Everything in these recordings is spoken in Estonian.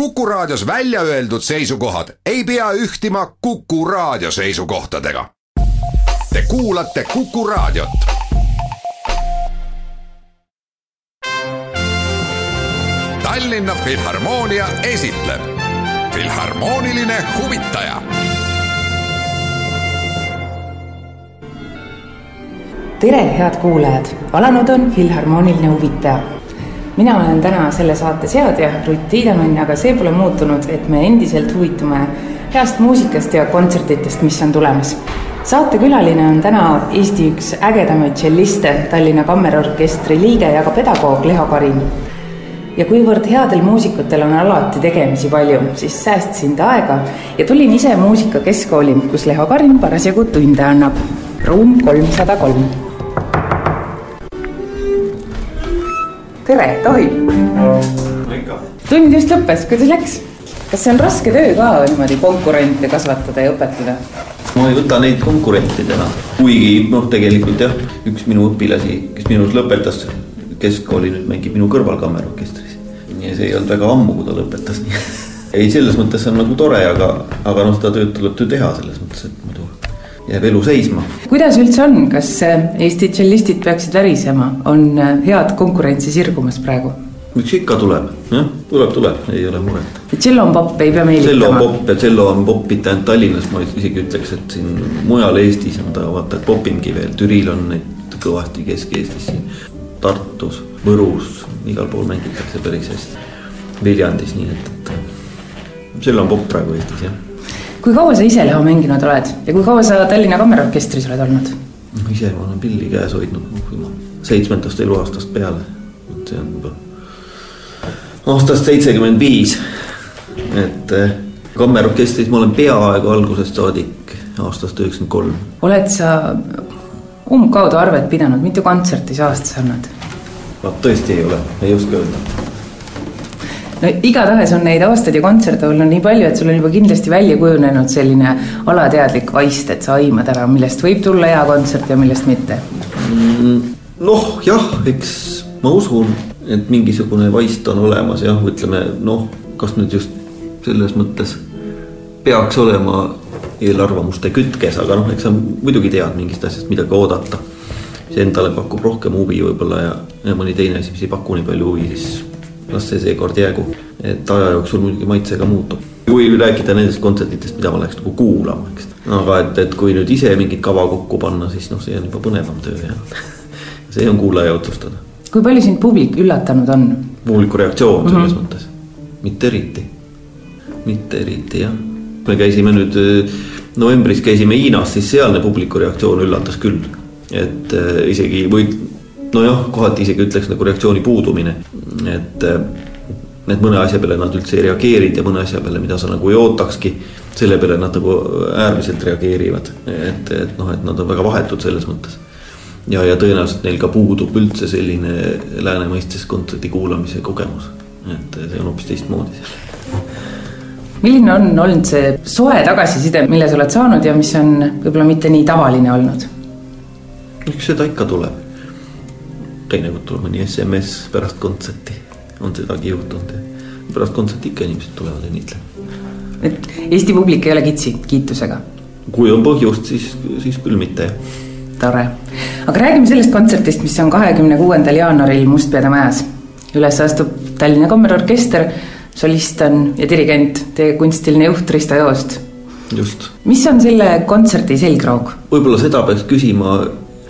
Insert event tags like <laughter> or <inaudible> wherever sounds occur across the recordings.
Kuku Raadios välja öeldud seisukohad ei pea ühtima Kuku Raadio seisukohtadega. Te kuulate Kuku Raadiot. Tallinna Filharmoonia esitleb Filharmooniline huvitaja. tere, head kuulajad, alanud on Filharmooniline huvitaja mina olen täna selle saate seadja Rutt Tiidemann, aga see pole muutunud, et me endiselt huvitume heast muusikast ja kontsertidest, mis on tulemas. saatekülaline on täna Eesti üks ägedamaid tšelliste, Tallinna Kammerorkestri liige ja ka pedagoog Leho Karin. ja kuivõrd headel muusikutel on alati tegemisi palju, siis säästsin ta aega ja tulin ise muusika keskkooli, kus Leho Karin parasjagu tunde annab. ruum kolmsada kolm tere, tohib? tund just lõppes, kuidas läks? kas see on raske töö ka niimoodi konkurente kasvatada ja õpetada? ma ei võta neid konkurentidena, kuigi noh, tegelikult jah, üks minu õpilasi, kes minu arust lõpetas keskkooli, nüüd mängib minu kõrval kammerorkestris. ja see ei olnud väga ammu, kui ta lõpetas, nii <laughs> ei, selles mõttes on nagu tore, aga, aga noh, seda tööd tuleb ju teha selles mõttes, et muidu jääb elu seisma. kuidas üldse on, kas äh, Eesti tšellistid peaksid värisema, on äh, head konkurentsi sirgumas praegu? miks ikka tuleb, jah, tuleb, tuleb, ei ole muret. tšello on popp, ei pea meelitama. tšello on popp ja tšello on popp mitte ainult Tallinnas, ma isegi ütleks, et siin mujal Eestis on ta vaata, popimgi veel, Türil on neid kõvasti Kesk-Eestis. Tartus, Võrus, igal pool mängitakse päris hästi. Viljandis, nii et, et tšello on popp praegu Eestis jah kui kaua sa ise Leho mänginud oled ja kui kaua sa Tallinna Kammerorkestris oled olnud? ise ma olen pilli käes hoidnud noh, seitsmendast eluaastast peale, et see on juba aastast seitsekümmend viis. et eh, kammerorkestris ma olen peaaegu algusest saadik, aastast üheksakümmend kolm. oled sa umbkaudu arvet pidanud, mitu kontserti sa aastas annad? vot tõesti ei ole, ei oska öelda no igatahes on neid aastaid ja kontserte olnud nii palju, et sul on juba kindlasti välja kujunenud selline alateadlik vaist, et sa aimad ära, millest võib tulla hea kontsert ja millest mitte mm,. noh, jah, eks ma usun, et mingisugune vaist on olemas jah, ütleme noh, kas nüüd just selles mõttes peaks olema eelarvamuste kütkes, aga noh, eks sa muidugi tead mingist asjast midagi oodata. see endale pakub rohkem huvi võib-olla ja, ja mõni teine asi, mis ei paku nii palju huvi, siis las see seekord jäägu. et aja jooksul muidugi maitse ka muutub. kui rääkida nendest kontsertidest, mida ma läheks nagu kuulama, eks. aga et, et kui nüüd ise mingit kava kokku panna, siis noh, see on juba põnevam töö ja <laughs> see on kuulaja otsustada. kui palju sind publik üllatanud on? publiku reaktsioon mm -hmm. selles mõttes, mitte eriti, mitte eriti jah. me käisime nüüd novembris käisime Hiinas, siis sealne publiku reaktsioon üllatas küll. et äh, isegi või nojah, kohati isegi ütleks nagu reaktsiooni puudumine, et. et mõne asja peale nad üldse ei reageerinud ja mõne asja peale, mida sa nagu ei ootakski. selle peale nad nagu äärmiselt reageerivad, et, et noh, et nad on väga vahetud selles mõttes. ja, ja tõenäoliselt neil ka puudub üldse selline lääne mõistes kontserdi kuulamise kogemus, et see on hoopis teistmoodi milline on olnud see soe tagasiside, mille sa oled saanud ja mis on võib-olla mitte nii tavaline olnud? eks seda ikka tuleb teinekord tuleb mõni SMS pärast kontserti, on sedagi juhtunud pärast kontserti ikka inimesed tulevad ja õnnitlevad. et Eesti publik ei ole kitsi kiitusega? kui on põhjust, siis, siis küll mitte tore, aga räägime sellest kontserdist, mis on kahekümne kuuendal jaanuaril Mustpeade majas. üles astub Tallinna Kammerorkester, solist on ja dirigent, teie kunstiline juht Risto Joost. just. mis on selle kontserdi selgroog? võib-olla seda peaks küsima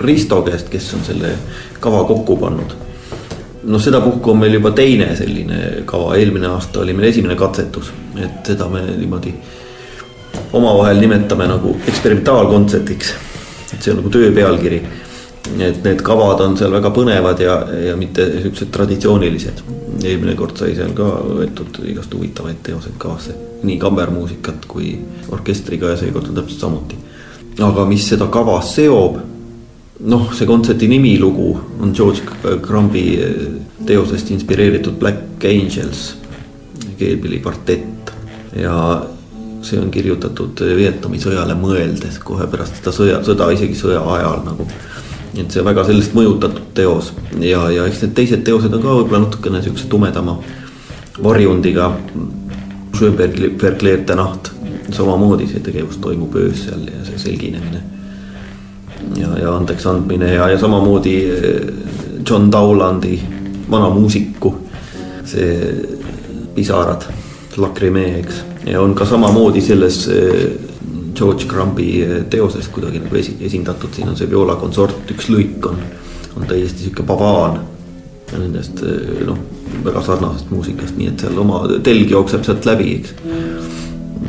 Risto käest, kes on selle kava kokku pannud. noh, sedapuhku on meil juba teine selline kava, eelmine aasta oli meil esimene katsetus, et seda me niimoodi omavahel nimetame nagu eksperimentaalkontsertiks. et see on nagu töö pealkiri. et need kavad on seal väga põnevad ja, ja mitte siuksed traditsioonilised. eelmine kord sai seal ka võetud igast huvitavaid teoseid kavasse, nii kammermuusikat kui orkestriga ja seekord on täpselt samuti. aga mis seda kava seob noh, see kontserdi nimilugu on George Crumbi eh, teosest inspireeritud Black Angels, keelpilli kvartett ja see on kirjutatud Vietnami sõjale mõeldes kohe pärast seda sõja, sõda, isegi sõja ajal nagu. et see väga sellest mõjutatud teos ja, ja eks need teised teosed on ka võib-olla natukene siukse tumedama varjundiga. Schönbergi Verklärte naht, samamoodi see tegevus toimub öösel ja see selginemine. Ja, ja andeks andmine ja, ja samamoodi eh, John Dowlandi, vana muusiku, see pisarad, lakrimee, eks. ja on ka samamoodi selles eh, George Crumbi eh, teoses kuidagi nagu esi, esindatud, siin on see violakontsort, üks lõik on, on täiesti sihuke pavaan. Nendest noh, väga sarnasest muusikast, nii et seal oma telg jookseb sealt läbi, eks.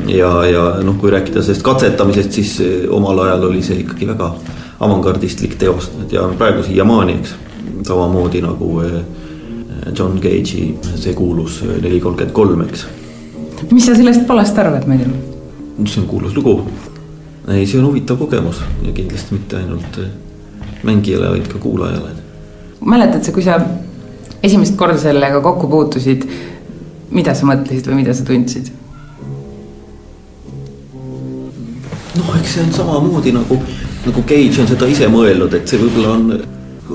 ja, ja noh, kui rääkida sellest katsetamisest, siis omal ajal oli see ikkagi väga avangardistlik teos ja praegu siiamaani, eks. samamoodi nagu eh, John Cage'i see kuulus neli kolmkümmend kolm, eks. mis sa sellest palast arvad muidu? see on kuulus lugu. ei, see on huvitav kogemus ja kindlasti mitte ainult eh, mängijale, vaid ka kuulajale. mäletad sa, kui sa esimest korda sellega kokku puutusid, mida sa mõtlesid või mida sa tundsid? noh, eks see on samamoodi nagu, nagu Cage on seda ise mõelnud, et see võib-olla on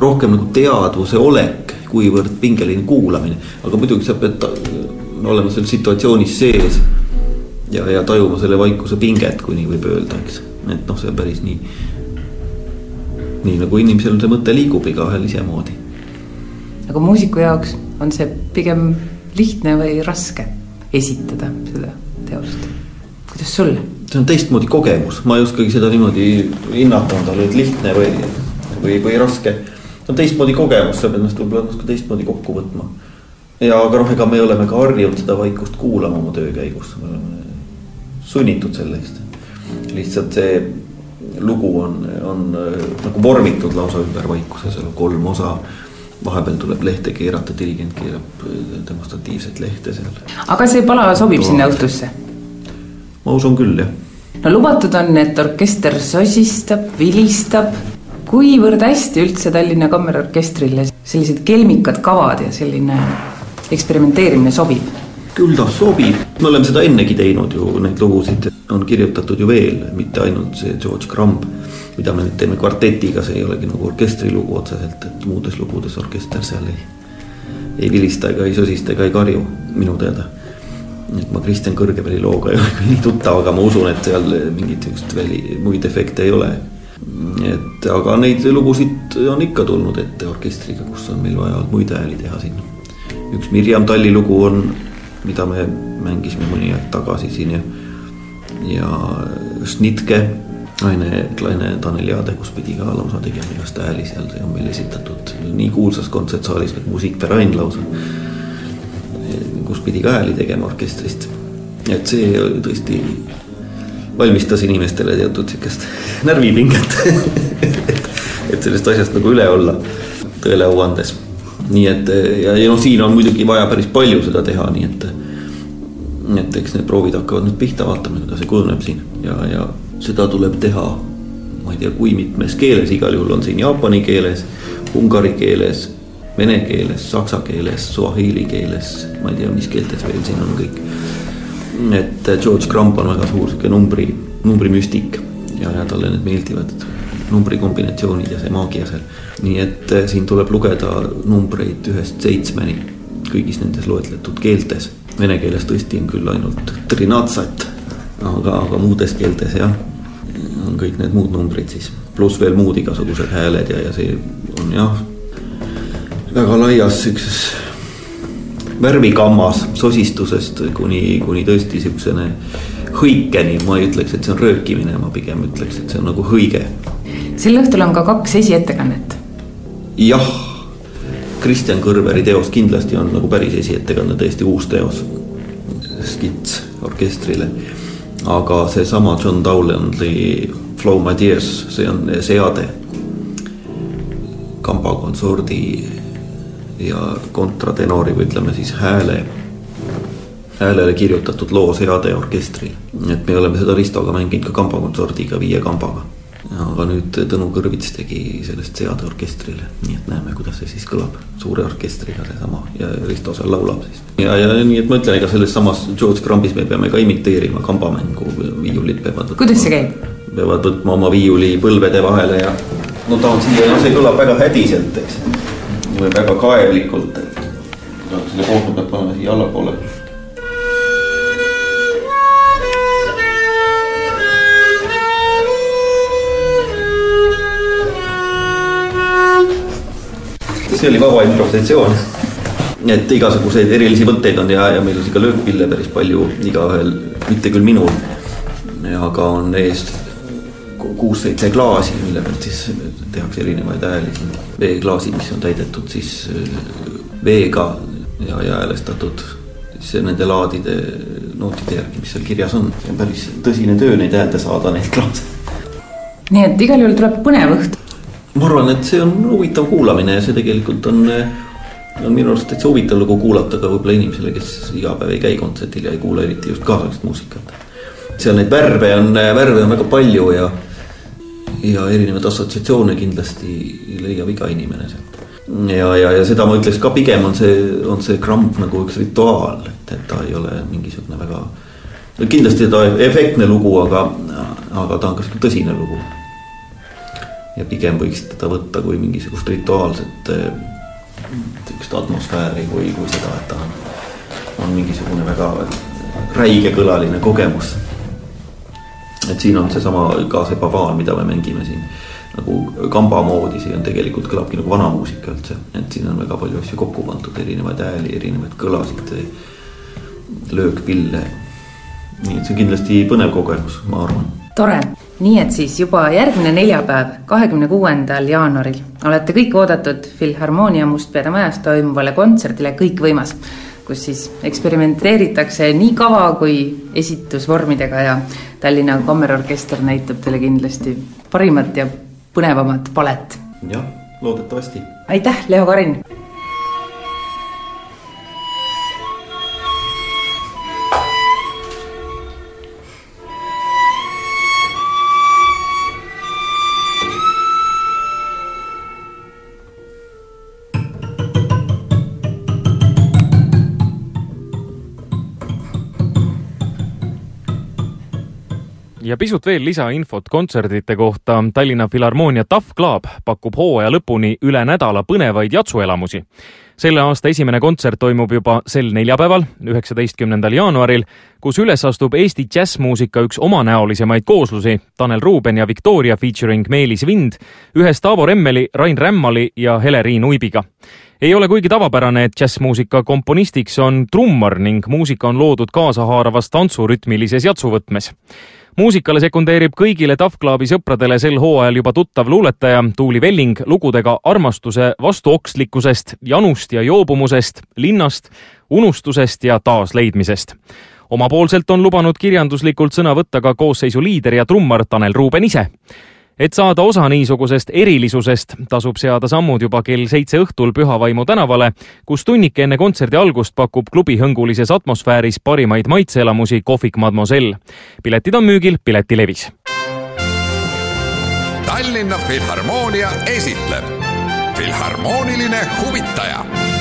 rohkem nagu teadvuse olek, kuivõrd pingeline kuulamine, aga muidugi sa pead olema selles situatsioonis sees ja, ja tajuma selle vaikuse pinget, kui nii võib öelda, eks, et noh, see on päris nii. nii nagu inimesel see mõte liigub igaühel isemoodi aga muusiku jaoks on see pigem lihtne või raske esitada seda teost. kuidas sul? See on teistmoodi kogemus, ma ei oskagi seda niimoodi hinnata, on tal nüüd lihtne või, või, või raske. see on teistmoodi kogemus, sa pead ennast võib-olla natuke teistmoodi kokku võtma. ja aga noh, ega me oleme ka harjunud seda vaikust kuulama oma töö käigus, me oleme sunnitud selleks. lihtsalt see lugu on, on nagu vormitud lausa ümber vaikuse, seal on kolm osa vahepeal tuleb lehte keerata, dirigent keerab äh, demonstratiivset lehte seal. aga see pala sobib Toa. sinna õhtusse? Ma usun küll, jah. no lubatud on, et orkester sosistab, vilistab. kuivõrd hästi üldse Tallinna Kammerorkestrile sellised kelmikad kavad ja selline eksperimenteerimine sobib? küll ta sobib, me oleme seda ennegi teinud ju, neid lugusid on kirjutatud ju veel, mitte ainult see George Crumb mida me nüüd teeme kvartetiga, see ei olegi nagu orkestrilugu otseselt, et muudes lugudes orkester seal ei, ei vilista ega ei sosista ega ei karju minu teada. Et ma Kristjan Kõrgeväli looga ei <laughs> ole küll nii tuttav, aga ma usun, et seal mingit sihukest väli, muid efekte ei ole. et aga neid lugusid on ikka tulnud ette orkestriga, kus on meil vaja muid hääli teha sinna. üks Mirjam Talli lugu on, mida me mängisime mõni aeg tagasi siin ja, ja Snitke Aine Kleine Tanel Jaade, kus pidi ka lausa tegema igast hääli seal, see on meil esitatud nii kuulsas kontsertsaalis nagu Musikverein lausa. Kus pidi ka hääli tegema orkestrist. et see tõesti valmistas inimestele teatud sihukest <laughs> närvipinget <laughs> et sellest asjast nagu üle olla, tõele au andes. nii et ja, ja noh, siin on muidugi vaja päris palju seda teha, nii et. et eks need proovid hakkavad nüüd pihta, vaatame, kuidas see kujuneb siin ja, ja seda tuleb teha, ma ei tea, kui mitmes keeles, igal juhul on siin jaapani keeles, ungari keeles, vene keeles, saksa keeles, suahiili keeles, ma ei tea, mis keeltes veel siin on kõik. et George Crump on väga suur sihuke numbri, numbrimüstik ja, ja talle need meeldivad numbrikombinatsioonid ja see maagia seal. nii et eh, siin tuleb lugeda numbreid ühest seitsmeni kõigis nendes loetletud keeltes. Vene keeles tõesti on küll ainult trinatsat, aga, aga muudes keeltes jah on kõik need muud numbrid siis, pluss veel muud igasugused hääled ja, ja see on jah, väga laias siukses värvikammas sosistusest kuni, kuni tõesti siuksene hõikeni, ma ei ütleks, et see on röökimine, ma pigem ütleks, et see on nagu hõige. sel õhtul on ka kaks esiettekannet. jah, Kristjan Kõrveri teos kindlasti on nagu päris esiettekanne, täiesti uus teos. skits orkestrile aga seesama John Dowlandi Flow My Tears, see on seade kambakontsordi ja kontratenori või ütleme siis hääle, häälele kirjutatud loo seade orkestril. et me oleme seda Ristoga mänginud ka kambakontsordiga, viie kambaga aga nüüd Tõnu Kõrvits tegi sellest seade orkestrile, nii et näeme, kuidas see siis kõlab suure orkestriga seesama ja Risto seal laulab siis. ja, ja nii, et ma ütlen, ega selles samas George Crumbis me peame ka imiteerima kambamängu, viiulid peavad. kuidas see käib? peavad võtma oma viiuli põlvede vahele ja no ta on siia, no see kõlab väga hädiselt, eks või väga kaevlikult. selle koostöö peab panema siia allapoole see oli vaba improvisatsioon. et igasuguseid erilisi võtteid on ja, ja meil on siin ka löökpille päris palju igaühel, mitte küll minul, aga on eest kuus-seitse klaasi, mille pealt siis tehakse erinevaid hääli. veeklaasid, mis on täidetud siis veega ja, ja häälestatud siis nende laadide nootide järgi, mis seal kirjas on. see on päris tõsine töö neid häälde saada, neid klaase. nii et igal juhul tuleb põnev õhtu. ma arvan, et see on huvitav kuulamine ja see tegelikult on, on minu arust täitsa huvitav lugu kuulata ka võib-olla inimesele, kes iga päev ei käi kontserdil ja ei kuula eriti just kaasaegset muusikat. seal neid värve on, värve on väga palju ja, ja erinevaid assotsiatsioone kindlasti leiab iga inimene sealt ja, ja, ja seda ma ütleks ka pigem on see, on see kramp nagu üks rituaal, et, et ta ei ole mingisugune väga. kindlasti ta efektne lugu, aga, aga ta on ka sihuke tõsine lugu. ja pigem võiks teda võtta kui mingisugust rituaalset sihukest atmosfääri kui, kui seda, et ta on, on mingisugune väga räigekõlaline kogemus. Et siin on seesama ka see pavaan, mida me mängime siin nagu kamba moodi, see on tegelikult kõlabki nagu vanamuusika üldse, et siin on väga palju asju kokku pandud, erinevaid hääli, erinevaid kõlasid, löökpille. nii et see on kindlasti põnev kogemus, ma arvan. tore, nii et siis juba järgmine neljapäev, kahekümne kuuendal jaanuaril olete kõik oodatud Filharmoonia Mustpeade majas toimuvale kontserdile Kõik võimas kus siis eksperimenteeritakse nii kava kui esitusvormidega ja Tallinna Kammerorkester näitab teile kindlasti parimat ja põnevamat palet. jah, loodetavasti. aitäh, Leo Karin ja pisut veel lisainfot kontserdite kohta. Tallinna Filharmoonia Tough Club pakub hooaja lõpuni üle nädala põnevaid jatsuelamusi. selle aasta esimene kontsert toimub juba sel neljapäeval, üheksateistkümnendal jaanuaril, kus üles astub Eesti džässmuusika üks omanäolisemaid kooslusi, Tanel Ruuben ja Victoria featuring Meelis Vind, ühes Taavo Remmeli, Rain Rämmali ja Hele-Riin Uibiga ei ole kuigi tavapärane, et džässmuusika komponistiks on trummar ning muusika on loodud kaasahaaravas tantsurütmilises jatsuvõtmes muusikale sekundeerib kõigile Tough Clubi sõpradele sel hooajal juba tuttav luuletaja Tuuli Velling lugudega armastuse vastuokslikkusest, janust ja joobumusest, linnast, unustusest ja taasleidmisest. omapoolselt on lubanud kirjanduslikult sõna võtta ka koosseisu liider ja trummar Tanel Ruuben ise et saada osa niisugusest erilisusest, tasub seada sammud juba kell seitse õhtul Pühavaimu tänavale, kus tunnike enne kontserdi algust pakub klubi hõngulises atmosfääris parimaid maitseelamusi kohvik Mademoiselle. piletid on müügil Piletilevis. Tallinna Filharmoonia esitleb Filharmooniline huvitaja